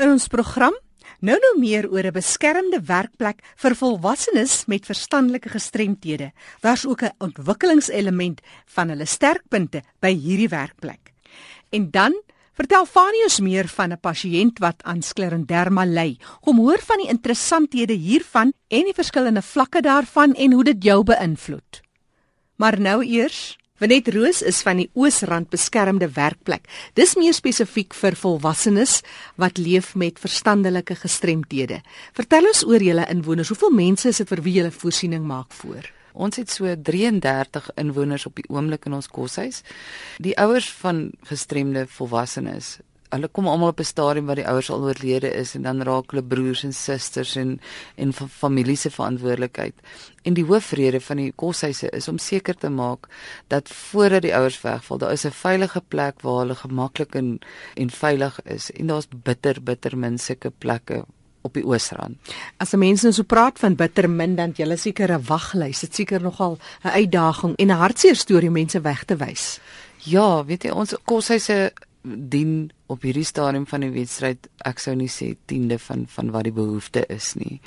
In ons program nou nou meer oor 'n beskermde werkplek vir volwassenes met verstandelike gestremthede. Daar's ook 'n ontwikkelingselement van hulle sterkpunte by hierdie werkplek. En dan vertel Fanius meer van 'n pasiënt wat aan skleroderma ly. Kom hoor van die interessanthede hiervan en die verskillende vlakke daarvan en hoe dit jou beïnvloed. Maar nou eers Venet Roos is van die Oosrand beskermde werkplek. Dis meer spesifiek vir volwassenes wat leef met verstandelike gestremthede. Vertel ons oor julle inwoners. Hoeveel mense is dit vir wie julle voorsiening maak voor? Ons het so 33 inwoners op die oomblik in ons koshuis. Die ouers van gestremde volwassenes hulle kom almal op 'n stadium waar die ouers al oorlede is en dan raak hulle broers en susters en en familie se verantwoordelikheid. En die hoofrede van die koshuise is om seker te maak dat voordat die ouers wegval, daar is 'n veilige plek waar hulle gemaklik en en veilig is. En daar's bitter bitter min sulke plekke op die Oosrand. As mense nou so praat van bitter min dan jy seker 'n waglys. Dit seker nogal 'n uitdaging en 'n hartseer storie om mense weg te wys. Ja, weet jy ons koshuise dien op hierdie stadium van die wedstryd ek sou nie sê 10de van van wat die behoefte is nie.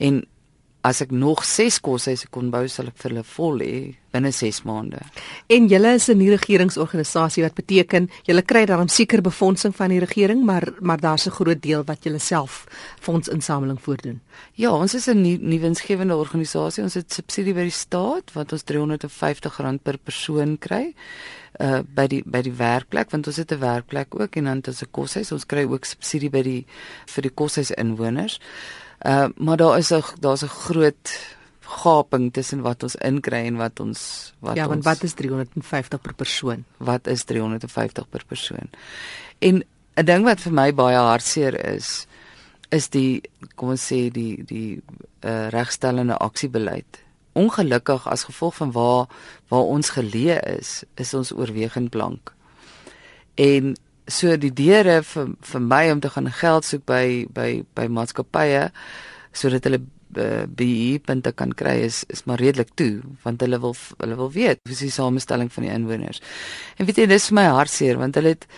En as ek nog 6 koshuise kon bou sal ek vir hulle vol hê binne 6 maande. En julle is 'n nie regeringsorganisasie wat beteken julle kry daarom seker befondsing van die regering, maar maar daar's 'n groot deel wat julle self fondsinsameling voordoen. Ja, ons is 'n nuwe winsgewende organisasie. Ons het subsidie by die staat wat ons R350 per persoon kry uh by die by die werkplek want ons het 'n werkplek ook en dan het ons 'n koshuis. Ons kry ook subsidie by die vir die koshuis inwoners. Uh maar daar is 'n daar's 'n groot gaping tussen wat ons inkry en wat ons wat Ja, want ons, wat is 350 per persoon? Wat is 350 per persoon? En 'n ding wat vir my baie hartseer is is die kom ons sê die die uh regstellende aksiebeleid ongelukkig as gevolg van waar waar ons geleë is, is ons oorwegend blank. En so die deure vir vir my om te gaan geld soek by by by maatskappye sodat hulle uh, BE punte kan kry is is maar redelik toe want hulle wil hulle wil weet hoe is die samestelling van die inwoners. En weet jy dis vir my hartseer want hulle het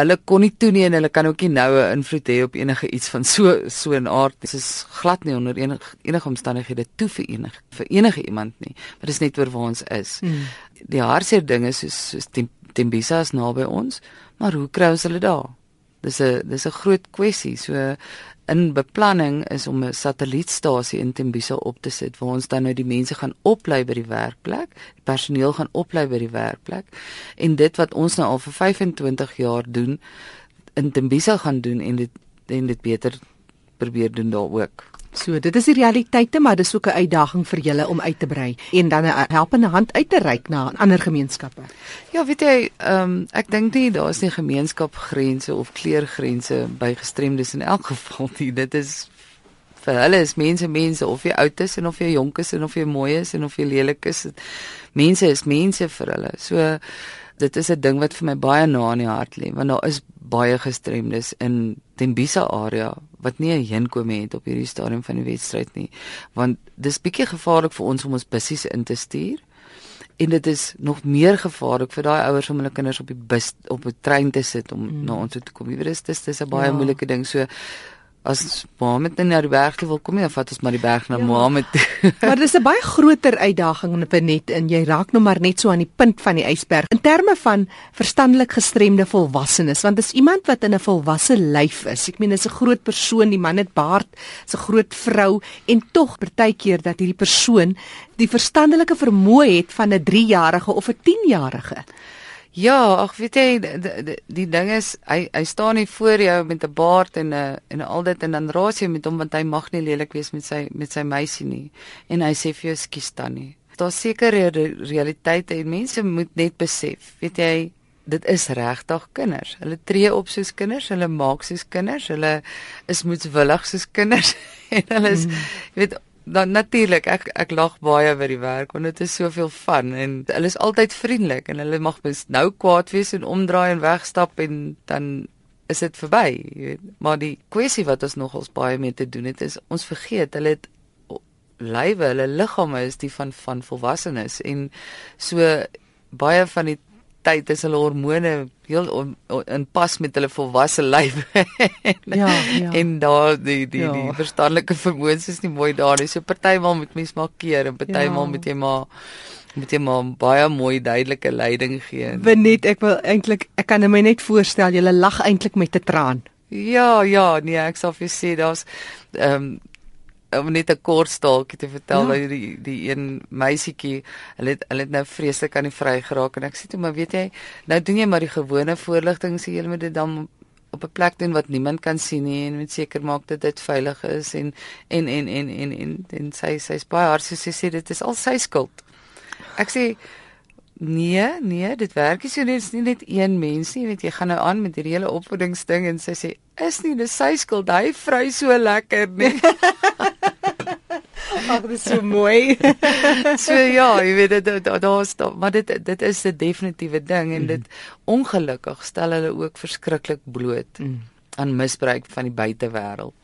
hulle kon nie toe nie en hulle kan ook nie nou 'n invloed hê op enige iets van so so 'n aard. Dit is glad nie onder enige enige omstandighede toe vir enige vir enige iemand nie. Maar dis net oor waar ons is. Hmm. Die hartseer ding is soos soos Tembisa is naby ons, maar hoe kry ons hulle daar? Dis 'n dis 'n groot kwessie. So in beplanning is om 'n satellietstasie in Tembisa op te sit waar ons dan nou die mense gaan oplei by die werkplek, die personeel gaan oplei by die werkplek en dit wat ons nou al vir 25 jaar doen in Tembisa gaan doen en dit en dit beter probeer doen daar ook. So, dit is die realiteite, maar dis ook 'n uitdaging vir julle om uit te brei en dan 'n helpende hand uit te reik na ander gemeenskappe. Ja, weet jy, ehm um, ek dink nie daar is nie gemeenskapgrense of kleurgrense by gestremdes in elk geval nie. Dit is vir hulle is mense mense of jy oud is en of jy jonk is en of jy mooi is en of jy lelik is. Mense is mense vir hulle. So dit is 'n ding wat vir my baie na in die hart lê want daar is baie gestremdes in Tembisa area wat nie 'n heenkome het op hierdie stadium van die wedstryd nie want dis bietjie gevaarlik vir ons om ons bussies in te stuur en dit is nog meer gevaarlik vir daai ouers om hulle kinders op die bus op 'n trein te sit om mm. na ons toe te kom. Jy weet dis dis 'n baie ja. moeilike ding. So as Mohammed na die berg wil kom jy vat ons maar die berg na ja. Mohammed. maar dis 'n baie groter uitdaging in 'n net en jy raak nou maar net so aan die punt van die ysberg in terme van verstandelik gestremde volwassenes want dis iemand wat in 'n volwasse lyf is. Ek meen dis 'n groot persoon, die man het baard, 'n groot vrou en tog partykeer dat hierdie persoon die verstandelike vermoë het van 'n 3-jarige of 'n 10-jarige. Ja, ag weet jy die, die, die ding is hy hy staan nie voor jou met 'n baard en 'n en al dit en dan raas jy met hom want hy mag nie lelik wees met sy met sy meisie nie en hy sê vir jou skus tannie. Daar's sekere realiteite en mense moet net besef, weet jy, dit is regtig kinders. Hulle tree op soos kinders, hulle maak soos kinders, hulle is moedswillig soos kinders en hulle is mm. weet dan natuurlik ek ek lag baie by die werk want dit is soveel van en hulle is altyd vriendelik en hulle mag nou kwaad wees en omdraai en wegstap en dan is dit verby jy weet. Maar die kwessie wat ons nogals baie mee te doen het is ons vergeet hulle het lywe hulle liggame is die van van volwassenes en so baie van die tyd is hulle hormone heel on, on, in pas met hulle volwasse lyf. ja, ja. En daar die die Ja. die verstandelike vermoëns is nie mooi daar nie. So partymal moet mens maar keer en partymal Ja. moet jy maar moet jy maar baie mooi duidelike leiding gee. Benet, ek wil eintlik ek kan my net voorstel jy lag eintlik met 'n traan. Ja, ja, nee, ek sal vir jou sê daar's ehm om net 'n kort staaltjie te vertel Ja. ja. die die een meisietjie, hulle het hulle het nou vreeslik aan die vry geraak en ek sê toe maar weet jy, nou doen jy maar die gewone voorligting sê jy moet dit dan op 'n plek doen wat niemand kan sien nie en moet seker maak dat dit veilig is en en en en en en, en sy sy's baie hard so sy sê dit is al sy skuld. Ek sê Nee, nee, dit werk nie so net is nie net een mens nie, weet jy gaan nou aan met hierdie hele opvoedingsding en sy sê is nie dis sy skuld, hy vry so lekker nie. Ag, dit is so mooi. so ja, jy weet dit daar daar, maar dit dit is 'n definitiewe ding en dit ongelukkig stel hulle ook verskriklik bloot Mm. aan misbruik van die buitewêreld.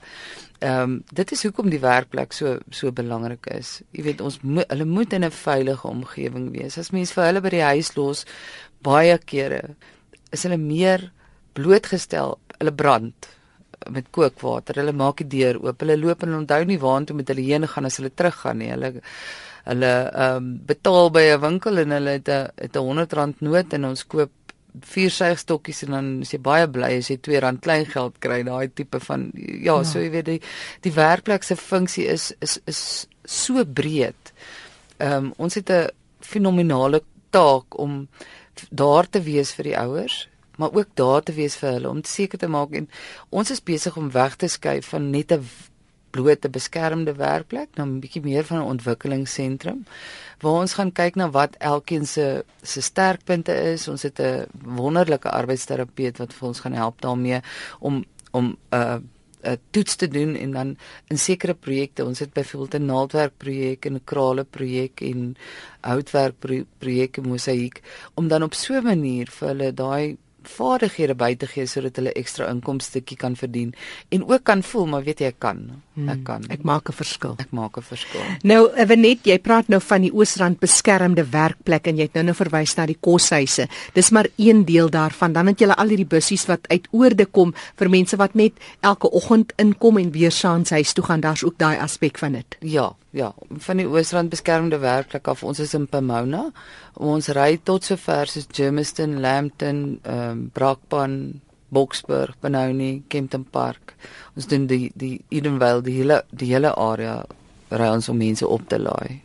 Ehm um, dit is hoekom die werkplek so so belangrik is. Jy weet ons mo hulle moet in 'n veilige omgewing wees. As mens vir hulle by die huis los baie kere is hulle meer blootgestel. Hulle brand met kookwater. Hulle maak die deur oop. Hulle loop en onthou nie waartoe met hulle heen gaan as hulle teruggaan nie. Hulle hulle ehm um, betaal by 'n winkel en hulle het 'n 'n R100 noot en ons koop vier suigstokkies en dan is jy baie bly as jy R2 kleingeld kry daai tipe van ja, Ja. ja, so jy weet die die werkplek se funksie is is is so breed. Ehm um, ons het 'n fenominale taak om daar te wees vir die ouers, maar ook daar te wees vir hulle om seker te maak en ons is besig om weg te skuif van net 'n blote beskermde werkplek na 'n bietjie meer van 'n ontwikkelingsentrum waar ons gaan kyk na wat elkeen se se sterkpunte is. Ons het 'n wonderlike arbeidsterapeut wat vir ons gaan help daarmee om om 'n uh, 'n toets te doen en dan in sekere projekte, ons het byvoorbeeld 'n naaldwerk projek en 'n krale projek en houtwerk pro projek en mosaïek om dan op so 'n manier vir hulle daai vaardighede by te gee sodat hulle ekstra inkomstetjie kan verdien en ook kan voel maar weet jy ek kan ek kan Ek maak 'n verskil. ek maak 'n verskil Nou, Evenet, jy praat nou van die Oosrand beskermde werkplek en jy het nou nou verwys na die koshuise. Dis maar een deel daarvan. Dan het jy al hierdie bussies wat uit oorde kom vir mense wat net elke oggend inkom en weer saans huis toe gaan. Daar's ook daai aspek van dit. Ja, ja, van die Oosrand beskermde werkplek af. Ons is in Pomona. Ons ry tot sover soos Germiston, Lambton, ehm um, Brakpan, Boksburg, Benoni, Kempton Park. Ons doen die die Edenvale, die hele die hele area ry ons om mense op te laai.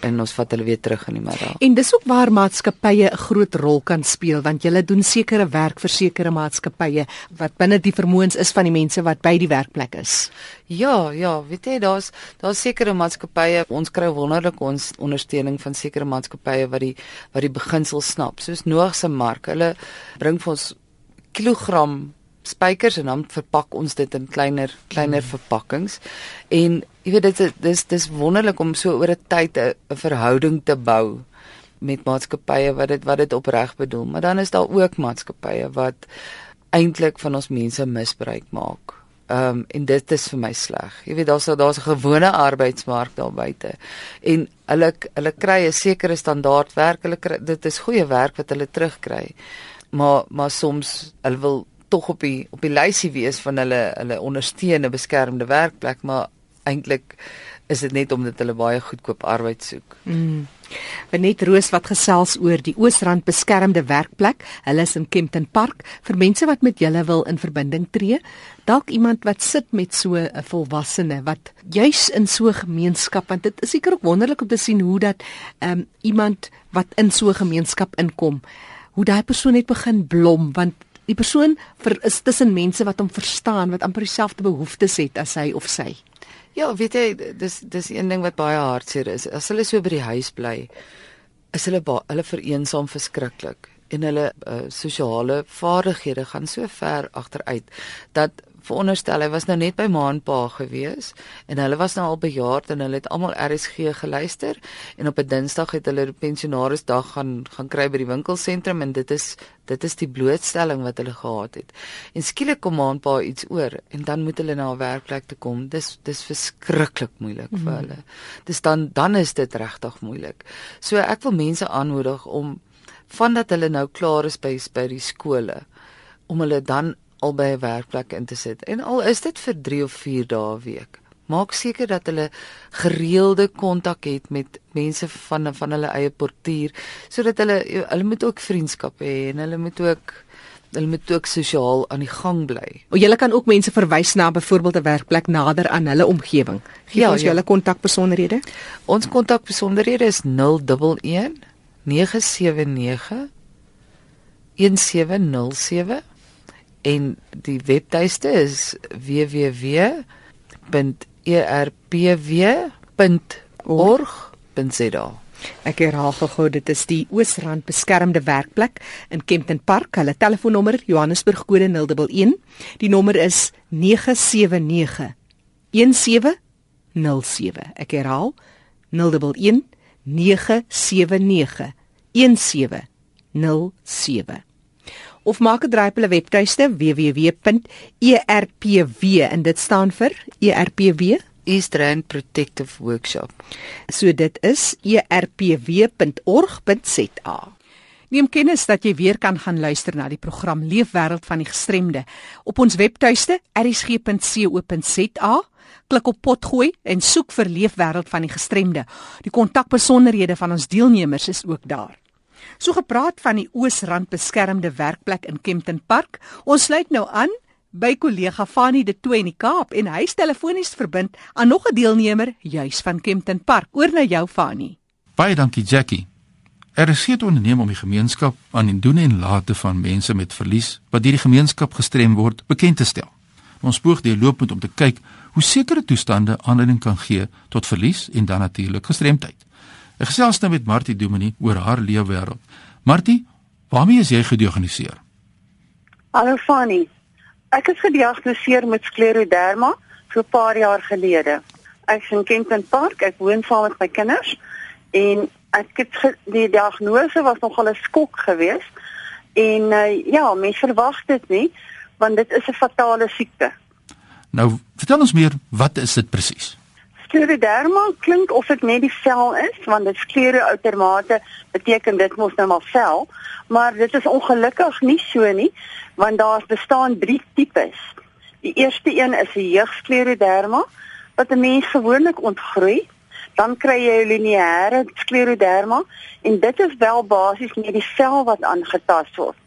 En ons vat hulle weer terug in die middag. En dis ook waar maatskappye 'n groot rol kan speel want julle doen sekere werk vir sekere maatskappye wat binne die vermoëns is van die mense wat by die werkplek is. Ja, ja, weet jy, daar's daar's sekere maatskappye, ons kry wonderlik ons ondersteuning van sekere maatskappye wat die wat die beginsel snap. Soos Noag se mark, hulle bring vir ons kilogram spykers en dan verpak ons dit in kleiner kleiner verpakkings. En jy weet dit is dis dis wonderlik om so oor 'n tyd 'n verhouding te bou met maatskappye wat dit wat dit opreg bedoel. Maar dan is daar ook maatskappye wat eintlik van ons mense misbruik maak. Ehm um, en dit is vir my sleg. Jy weet daar's daar's 'n gewone arbeidsmark daar buite. En hulle hulle kry 'n sekere standaard werk. Hulle kry dit is goeie werk wat hulle terugkry. Maar maar soms hulle wil tog op die op die lysie wees van hulle hulle ondersteunende beskermde werkplek, maar eintlik is dit net omdat hulle baie goedkoop arbeid soek. Mm. Benet Roos wat gesels oor die Oosrand beskermde werkplek. Hulle is in Kempton Park vir mense wat met julle wil in verbinding tree. Dalk iemand wat sit met so 'n volwassene wat juis in so 'n gemeenskap want dit is seker ook wonderlik om te sien hoe dat um, iemand wat in so 'n gemeenskap inkom, hoe daai persoon net begin blom want die persoon vir is tussen mense wat hom verstaan wat amper dieselfde behoeftes het as hy of sy. Ja, weet jy, dis dis een ding wat baie hartseer is. As hulle so by die huis bly, is hulle ba hulle vereensaam verskriklik en hulle uh, sosiale vaardighede gaan so ver agteruit dat veronderstel hy was nou net by ma en pa gewees en hulle was nou al bejaard en hulle het almal RSG geluister en op 'n Dinsdag het hulle pensionarisdag gaan gaan kry by die winkelsentrum en dit is dit is die blootstelling wat hulle gehad het. En skielik kom ma en pa iets oor en dan moet hulle na 'n werkplek toe kom. Dis dis verskriklik moeilik mm -hmm. vir hulle. Dis dan dan is dit regtig moeilik. So ek wil mense aanmoedig om vandat hulle nou klaar is by by die skole om hulle dan al by 'n werkplek in te sit. En al is dit vir 3 of 4 dae 'n week. Maak seker dat hulle gereelde kontak het met mense van van hulle eie portuur sodat hulle hulle moet ook vriendskap hê en hulle moet ook hulle moet ook sosiaal aan die gang bly. O, jy kan ook mense verwys na byvoorbeeld 'n werkplek nader aan hulle omgewing. Gee ja, ons ja. julle kontakbesonderhede. Ons kontakbesonderhede is 011 979 1707 en die webtuiste is www.erpw.org.za. Ek herhaal gou dit is die Oosrand beskermde werkplek in Kempton Park. Hulle telefoonnommer Johannesburg kode 011. Die nommer is 979 1707. Ek herhaal 011 979 1707 of maak 'n draai op hulle webtuiste www.erpw en dit staan vir ERPW Eastern Protective Workshop. So dit is erpw.org.za. Neem kennis dat jy weer kan gaan luister na die program Leefwêreld van die Gestremde op ons webtuiste erisg.co.za. Klik op potgooi en soek vir Leefwêreld van die Gestremde. Die kontakbesonderhede van ons deelnemers is ook daar. So gepraat van die Oosrand beskermde werkplek in Kempton Park. Ons sluit nou aan by kollega Fanie de Tooi in die Kaap en hy telefonies verbind aan nog 'n deelnemer juis van Kempton Park. Oor na jou Fanie. Baie dankie Jackie. Er is hier 'n onderneming om die gemeenskap aan die doen en late van mense met verlies wat deur die gemeenskap gestrem word bekend te stel. Ons poog looppunt om te kyk hoe sekere toestande aanleiding kan gee tot verlies en dan natuurlik gestremdheid. Ek gesels nou met Martie Dominee oor haar leefwêreld. Martie, waarmee is jy gediagnoseer? Hallo Fanny. Ek is gediagnoseer met skleroderma so 'n paar jaar gelede. Ek is in Kenton Park, ek woon saam met my kinders en ek het die diagnose was nogal 'n skok geweest. En uh, ja, mens verwag dit nie want dit is 'n fatale siekte. Nou, vertel ons meer, wat is dit presies? Skleroderma klink of dit net die vel is, want dit skleure outermate beteken dit mos nou maar vel, maar dit is ongelukkig nie so nie, want daar bestaan drie tipes. Die eerste een is 'n jeugskleroderma wat 'n mens gewoonlik ontgroei. Dan kry jy lineêre skleroderma en dit is wel basies net die vel wat aangetast word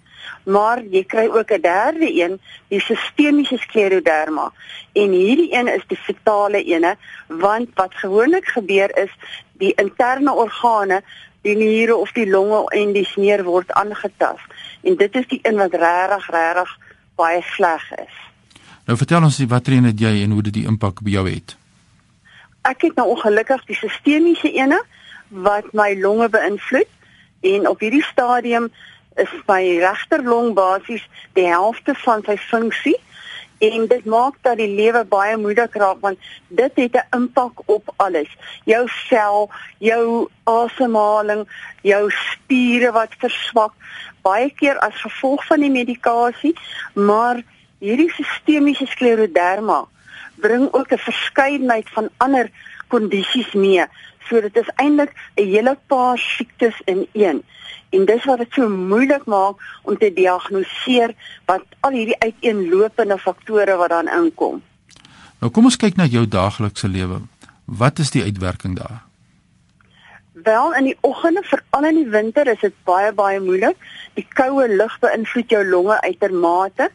maar jy kry ook 'n derde een, die sistemiese skleroderma. En hierdie een is die fetale ene, want wat gewoonlik gebeur is die interne organe, die niere of die longe en die sneer word aangetast. En dit is die een wat regtig regtig baie sleg is. Nou vertel ons wat reën het jy en hoe dit die impak op jou het? Ek het nou ongelukkig die sistemiese ene wat my longe beïnvloed en op hierdie stadium is my regterlong basies die helfte van sy funksie en dit maak dat die lewe baie moeilik raak want dit het 'n impak op alles. Jou sel, jou asemhaling, jou spiere wat verswak baie keer as gevolg van die medikasie, maar hierdie sistemiese skleroderma bring ook 'n verskeidenheid van ander kondisies mee. So dit is eintlik 'n hele paar siektes in een. En dis wat dit so moeilik maak om te diagnoseer wat al hierdie uiteenlopende faktore wat dan inkom. Nou kom ons kyk na jou daaglikse lewe. Wat is die uitwerking daar? Wel in die oggende, veral in die winter, is dit baie baie moeilik. Die koue lug beïnvloed jou longe uitermate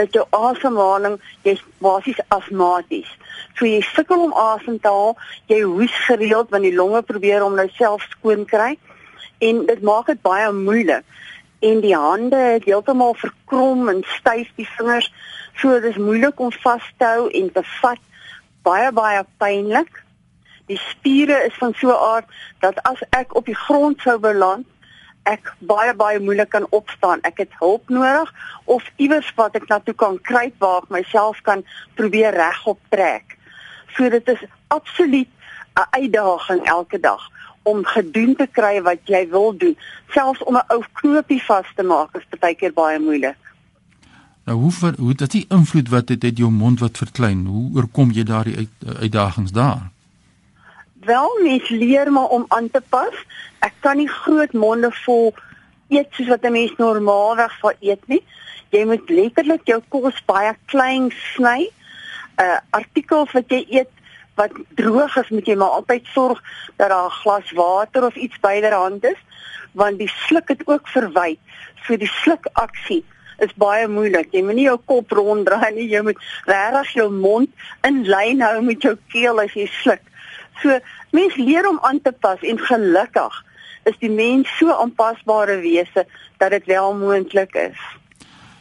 dat jou asemhaling jy's basies asmaties. So jy sukkel om asem te haal, jy hoes gereeld want die longe probeer om nou self skoon kry en dit maak dit baie moeilik. En die hande het heeltemal verkrom en styf die vingers, so dit is moeilik om vas te hou en te vat. Baie baie pynlik. Die spiere is van so 'n aard dat as ek op die grond sou beland, ek baie baie moeilik kan opstaan. Ek het hulp nodig of iewers wat ek na toe kan kruip waar ek myself kan probeer regop trek. So dit is absoluut 'n uitdaging elke dag om gedoen te kry wat jy wil doen. Selfs om 'n ou knoopie vas te maak is baie keer baie moeilik. Nou hoe ver, hoe dit die invloed wat dit het jou mond wat verklein. Hoe oorkom jy daardie uit, uitdagings daar? Wel mens leer maar om aan te pas. Ek kan nie groot monde vol eet soos wat 'n mens normaalweg sal eet nie. Jy moet letterlik jou kos baie klein sny. 'n uh, Artikel wat jy eet wat droog is, moet jy maar altyd sorg dat daar 'n glas water of iets byderhand is, want die sluk het ook verwy. So die slukaksie is baie moeilik. Jy moenie jou kop ronddraai nie, jy moet regtig jou mond in lyn hou met jou keel as jy sluk. So mens leer om aan te pas en gelukkig is die mens so aanpasbare wese dat dit wel moontlik is.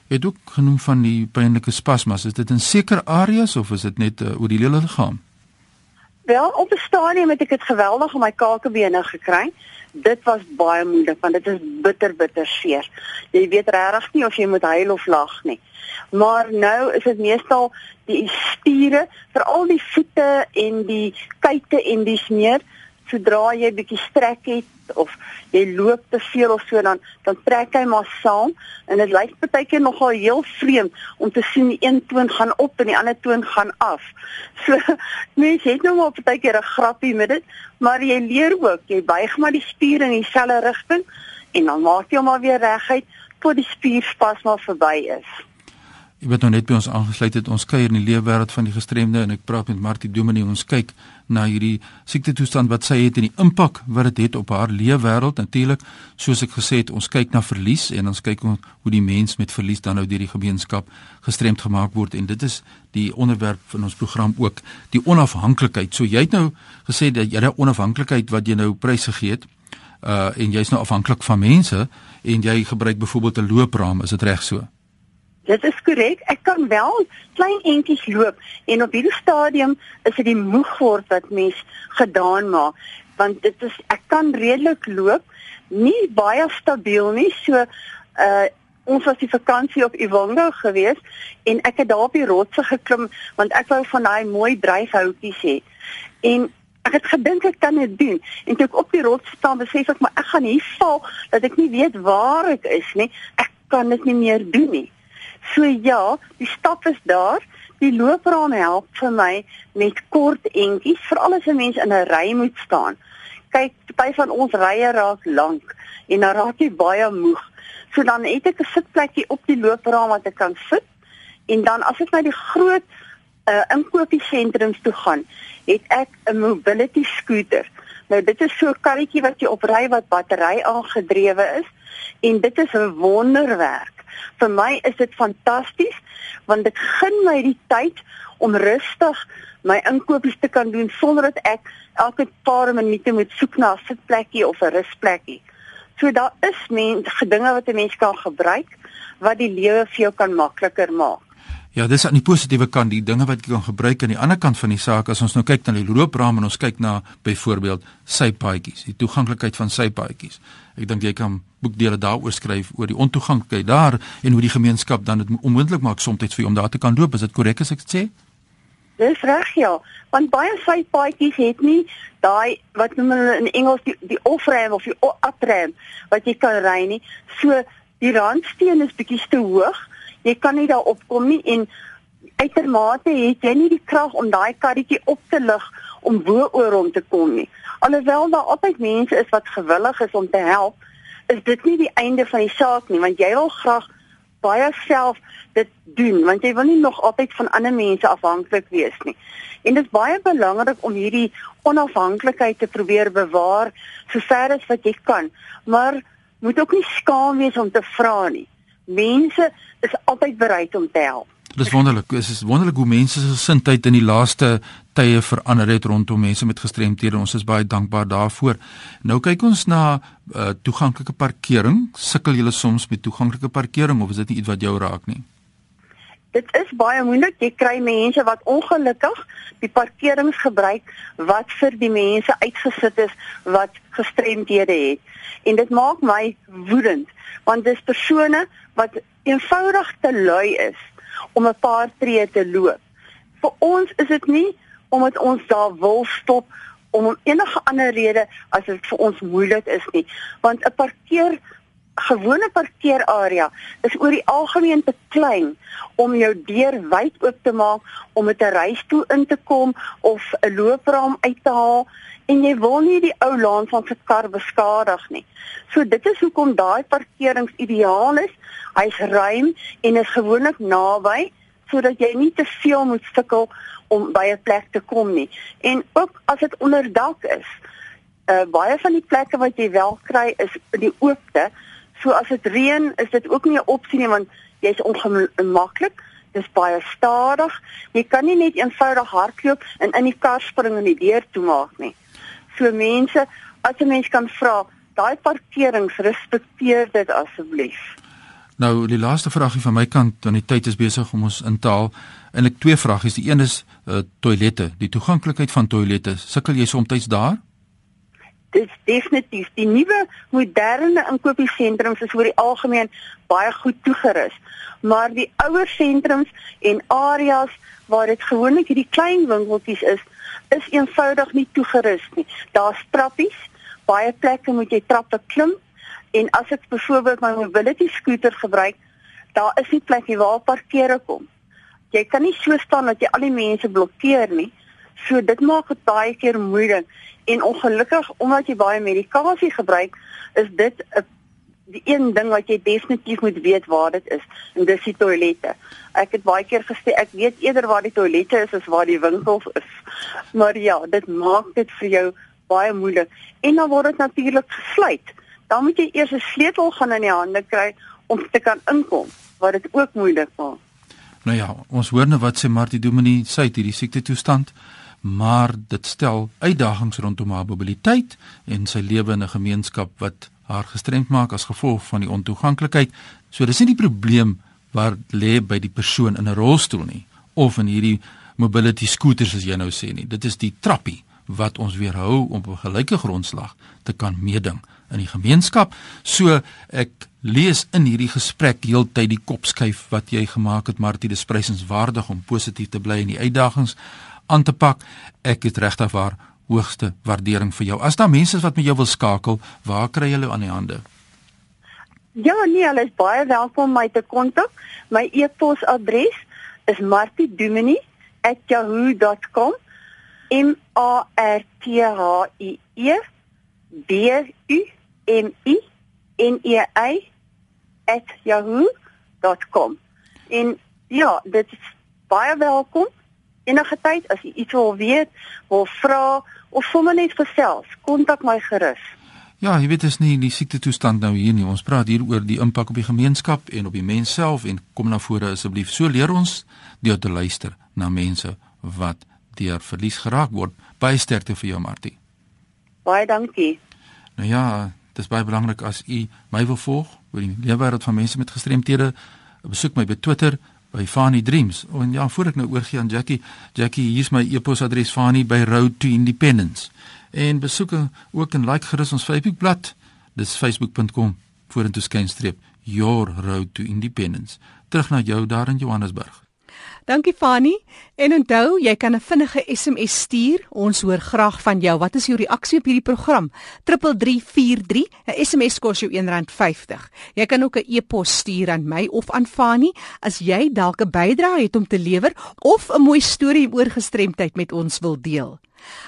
Jy het ook genoem van die pynlike spasmas. Is dit in sekere areas of is dit net uh, oor die hele liggaam? Wel, op 'n stadium het ek dit geweldig op my kakebene gekry. Dit was baie moeilik want dit is bitter bitter seer. Jy weet regtig nie of jy moet huil of lag nie. Maar nou is dit meestal die spiere, veral die voete en die kuite en dis meer sodra jy bietjie strek het of jy loop te veel of so dan dan trek hy maar saam en dit lyk partykeer nogal heel vreemd om te sien die een toon gaan op en die ander toon gaan af. So mense het nou maar partykeer 'n grappie met dit, maar jy leer ook, jy buig maar die spier in dieselfde rigting en dan maak jy hom maar weer reguit tot die spierspas maar verby is. Jy word nou net by ons aangesluit het ons kuier in die leefwêreld van die gestremde en ek praat met Martie Dominee. Ons kyk na hierdie siekte toestand wat sy het en die impak wat dit het, het op haar leefwêreld. Natuurlik soos ek gesê het ons kyk na verlies en ons kyk hoe die mens met verlies dan nou deur die gemeenskap gestremd gemaak word. En dit is die onderwerp van ons program ook die onafhanklikheid so jy het nou gesê dat jy daai onafhanklikheid wat jy nou prysgegee het uh en jy's nou afhanklik van mense en jy gebruik byvoorbeeld 'n loopraam is dit reg so Dit is korrek. Ek kan wel klein entjies loop en op hierdie stadium is dit die moeg word wat mens gedaan maak want dit is ek kan redelik loop, nie baie stabiel nie. So uh ons was die vakansie op Ivongo geweest en ek het daar op die rotse geklim want ek wou van daai mooi dryfhoutjies hê. En ek het gedink ek kan dit doen en toe ek op die rots staan besef ek maar ek gaan hier val dat ek nie weet waar ek is nie. Ek kan dit nie meer doen nie. So ja, die stap is daar. Die loopraam help vir my met kort entjies, veral as 'n mens in 'n ry moet staan. Kyk, party van ons rye raak lank en dan raak jy baie moeg. So dan het ek 'n sitplekjie op die loopraam wat ek kan sit. En dan as ek na die groot uh, inkopiesentrums toe gaan, het ek 'n mobility scooter. Nou dit is so 'n karretjie wat jy opry wat battery aangedrewe is en dit is 'n wonderwerk vir my is dit fantasties want dit gun my die tyd om rustig my inkopies te kan doen sonder dat ek elke paar minute moet soek na 'n sitplekkie of 'n rusplekkie. So daar is mense gedinge wat 'n mens kan gebruik wat die lewe vir jou kan makliker maak. Ja, dis aan die positiewe kant, die dinge wat jy kan gebruik aan die ander kant van die saak as ons nou kyk na die loopraam en ons kyk na byvoorbeeld sypaadjies, die toeganklikheid van sypaadjies. Ek dink jy kan boekdele daaroor skryf oor die ontoeganklikheid daar en hoe die gemeenskap dan dit onmoontlik maak soms vir jou om daar te kan loop. Is dit korrek as ek sê? Dis reg ja, want baie sypaadjies het nie daai wat noem hulle in Engels die, die off-ramp of die up-ramp wat jy kan ry nie. So die randsteen is bietjie te hoog jy kan nie daar opkom nie en uitermate het jy nie die krag om daai karretjie op te lig om bo oor hom te kom nie. Alhoewel daar altyd mense is wat gewillig is om te help, is dit nie die einde van die saak nie want jy wil graag baie self dit doen want jy wil nie nog altyd van ander mense afhanklik wees nie. En dit is baie belangrik om hierdie onafhanklikheid te probeer bewaar so ver as wat jy kan, maar moet ook nie skaam wees om te vra nie mense is altyd bereid om te help. Dit is wonderlik. Dit is wonderlik hoe mense se gesindheid in die laaste tye verander het rondom mense met gestremthede. Ons is baie dankbaar daarvoor. Nou kyk ons na uh, toeganklike parkering. Sukkel julle soms met toeganklike parkering of is dit nie iets wat jou raak nie? Dit is baie moeilik. Jy kry mense wat ongelukkig die parkerings gebruik wat vir die mense uitgesit is wat gestremdhede het. En dit maak my woedend want dis persone wat eenvoudig te lui is om 'n paar tree te loop. Vir ons is dit nie omdat ons daar wil stop om enige ander rede as dit vir ons moeilik is nie, want 'n parkeer gewone parkeerarea is oor die algemeen te klein om jou deur wyd oop te maak om met 'n reistool in te kom of 'n loopraam uit te haal en jy wil nie die ou laan van se kar beskadig nie. So dit is hoekom daai parkerings ideaal is. Hy's ruim en is gewoonlik naby sodat jy nie te veel moet sukkel om by 'n plek te kom nie. En ook as dit onder dak is, uh baie van die plekke wat jy wel kry is die oopte. So as dit reën, is dit ook nie 'n opsie nie want jy's ongemaklik. Dis baie stadig. Jy kan nie net eenvoudig hardloop en in die kar spring en die deur toemaak nie. So mense, as 'n mens kan vra, daai parkerings respekteer dit asseblief. Nou die laaste vragie van my kant, dan die tyd is besig om ons in taal. En ek twee vragies. Die een is uh, toilette, die toeganklikheid van toilette. Sukkel jy soms daar? Dis definitief. Die nuwe moderne inkopiesentrums is oor die algemeen baie goed toegerus. Maar die ouer sentrums en areas waar dit gewoonlik hierdie klein winkeltjies is, is eenvoudig nie toegerus nie. Daar's trappies, baie plekke moet jy trappe klim en as ek byvoorbeeld my mobility scooter gebruik, daar is nie plek waar parkeer kom. Jy kan nie so staan dat jy al die mense blokkeer nie. So dit maak dit baie keer moeilik en ongelukkig omdat jy baie medikasie gebruik, is dit 'n die een ding wat jy definitief moet weet waar dit is en dis die toilette. Ek het baie keer gesê ek weet eerder waar die toilette is as waar die winkels is. Maar ja, dit maak dit vir jou baie moeilik. En dan word dit natuurlik gesluit. Dan moet jy eers 'n sleutel gaan in die hande kry om te kan inkom, wat dit ook moeilik maak. Nou ja, ons hoor nou wat sê Martie Dominee sê hierdie siekte toestand, maar dit stel uitdagings rondom haar mobiliteit en sy lewe in 'n gemeenskap wat haar gestremd maak as gevolg van die ontoeganklikheid. So dis nie die probleem waar lê by die persoon in 'n rolstoel nie of in hierdie mobility scooters as jy nou sê nie. Dit is die trappie wat ons weerhou om op 'n gelyke grondslag te kan meeding in die gemeenskap. So ek lees in hierdie gesprek heeltyd die kopskuif wat jy gemaak het Martie, dis prysenswaardig om positief te bly en die uitdagings aan te pak. Ek het regtig waar hoogste waardering vir jou. As daar mense is wat met jou wil skakel, waar kry hulle aan die hande? Ja, nee, hulle is baie welkom om my te kontak. My e-posadres is martiedominee@yahoo.com M A R T H I E D U M I N E A @yahoo.com. En ja, dit is baie welkom enige tyd as jy iets wil weet, wil vra of sommer net gesels, kontak my gerus. Ja, jy weet dit is nie die siekte toestand nou hier nie. Ons praat hier oor die impak op die gemeenskap en op die mens self en kom na vore asseblief. So leer ons deur te luister na mense wat deur verlies geraak word. Baie sterkte vir jou Martie. Baie dankie. Nou ja, dit is baie belangrik as u my wil volg oor die lewenswêreld van mense met gestremthede. Besoek my by Twitter by Fani Dreams. En ja, voor ek nou oorgie aan Jackie, Jackie, hier's my e-posadres Fani by Road to Independence. En besoek ook en like gerus ons Facebookblad. Dis facebook.com vorentoe skynstreep your road to independence. Terug na jou daar in Johannesburg. Dankie Fani. En onthou, jy kan 'n vinnige SMS stuur. Ons hoor graag van jou. Wat is jou reaksie op hierdie program? 3343. 'n SMS kos jou R1.50. Jy kan ook 'n e-pos stuur aan my of aan Fani as jy dalk 'n bydrae het om te lewer of 'n mooi storie oor gestremdheid met ons wil deel.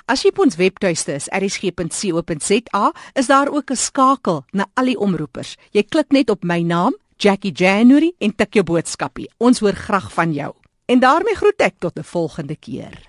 As jy op ons webtuiste is erisg.co.za, is daar ook 'n skakel na al die omroepers. Jy klik net op my naam, Jackie January en tik jou boodskapie. Ons hoor graag van jou. En daarmee groet ek tot 'n volgende keer.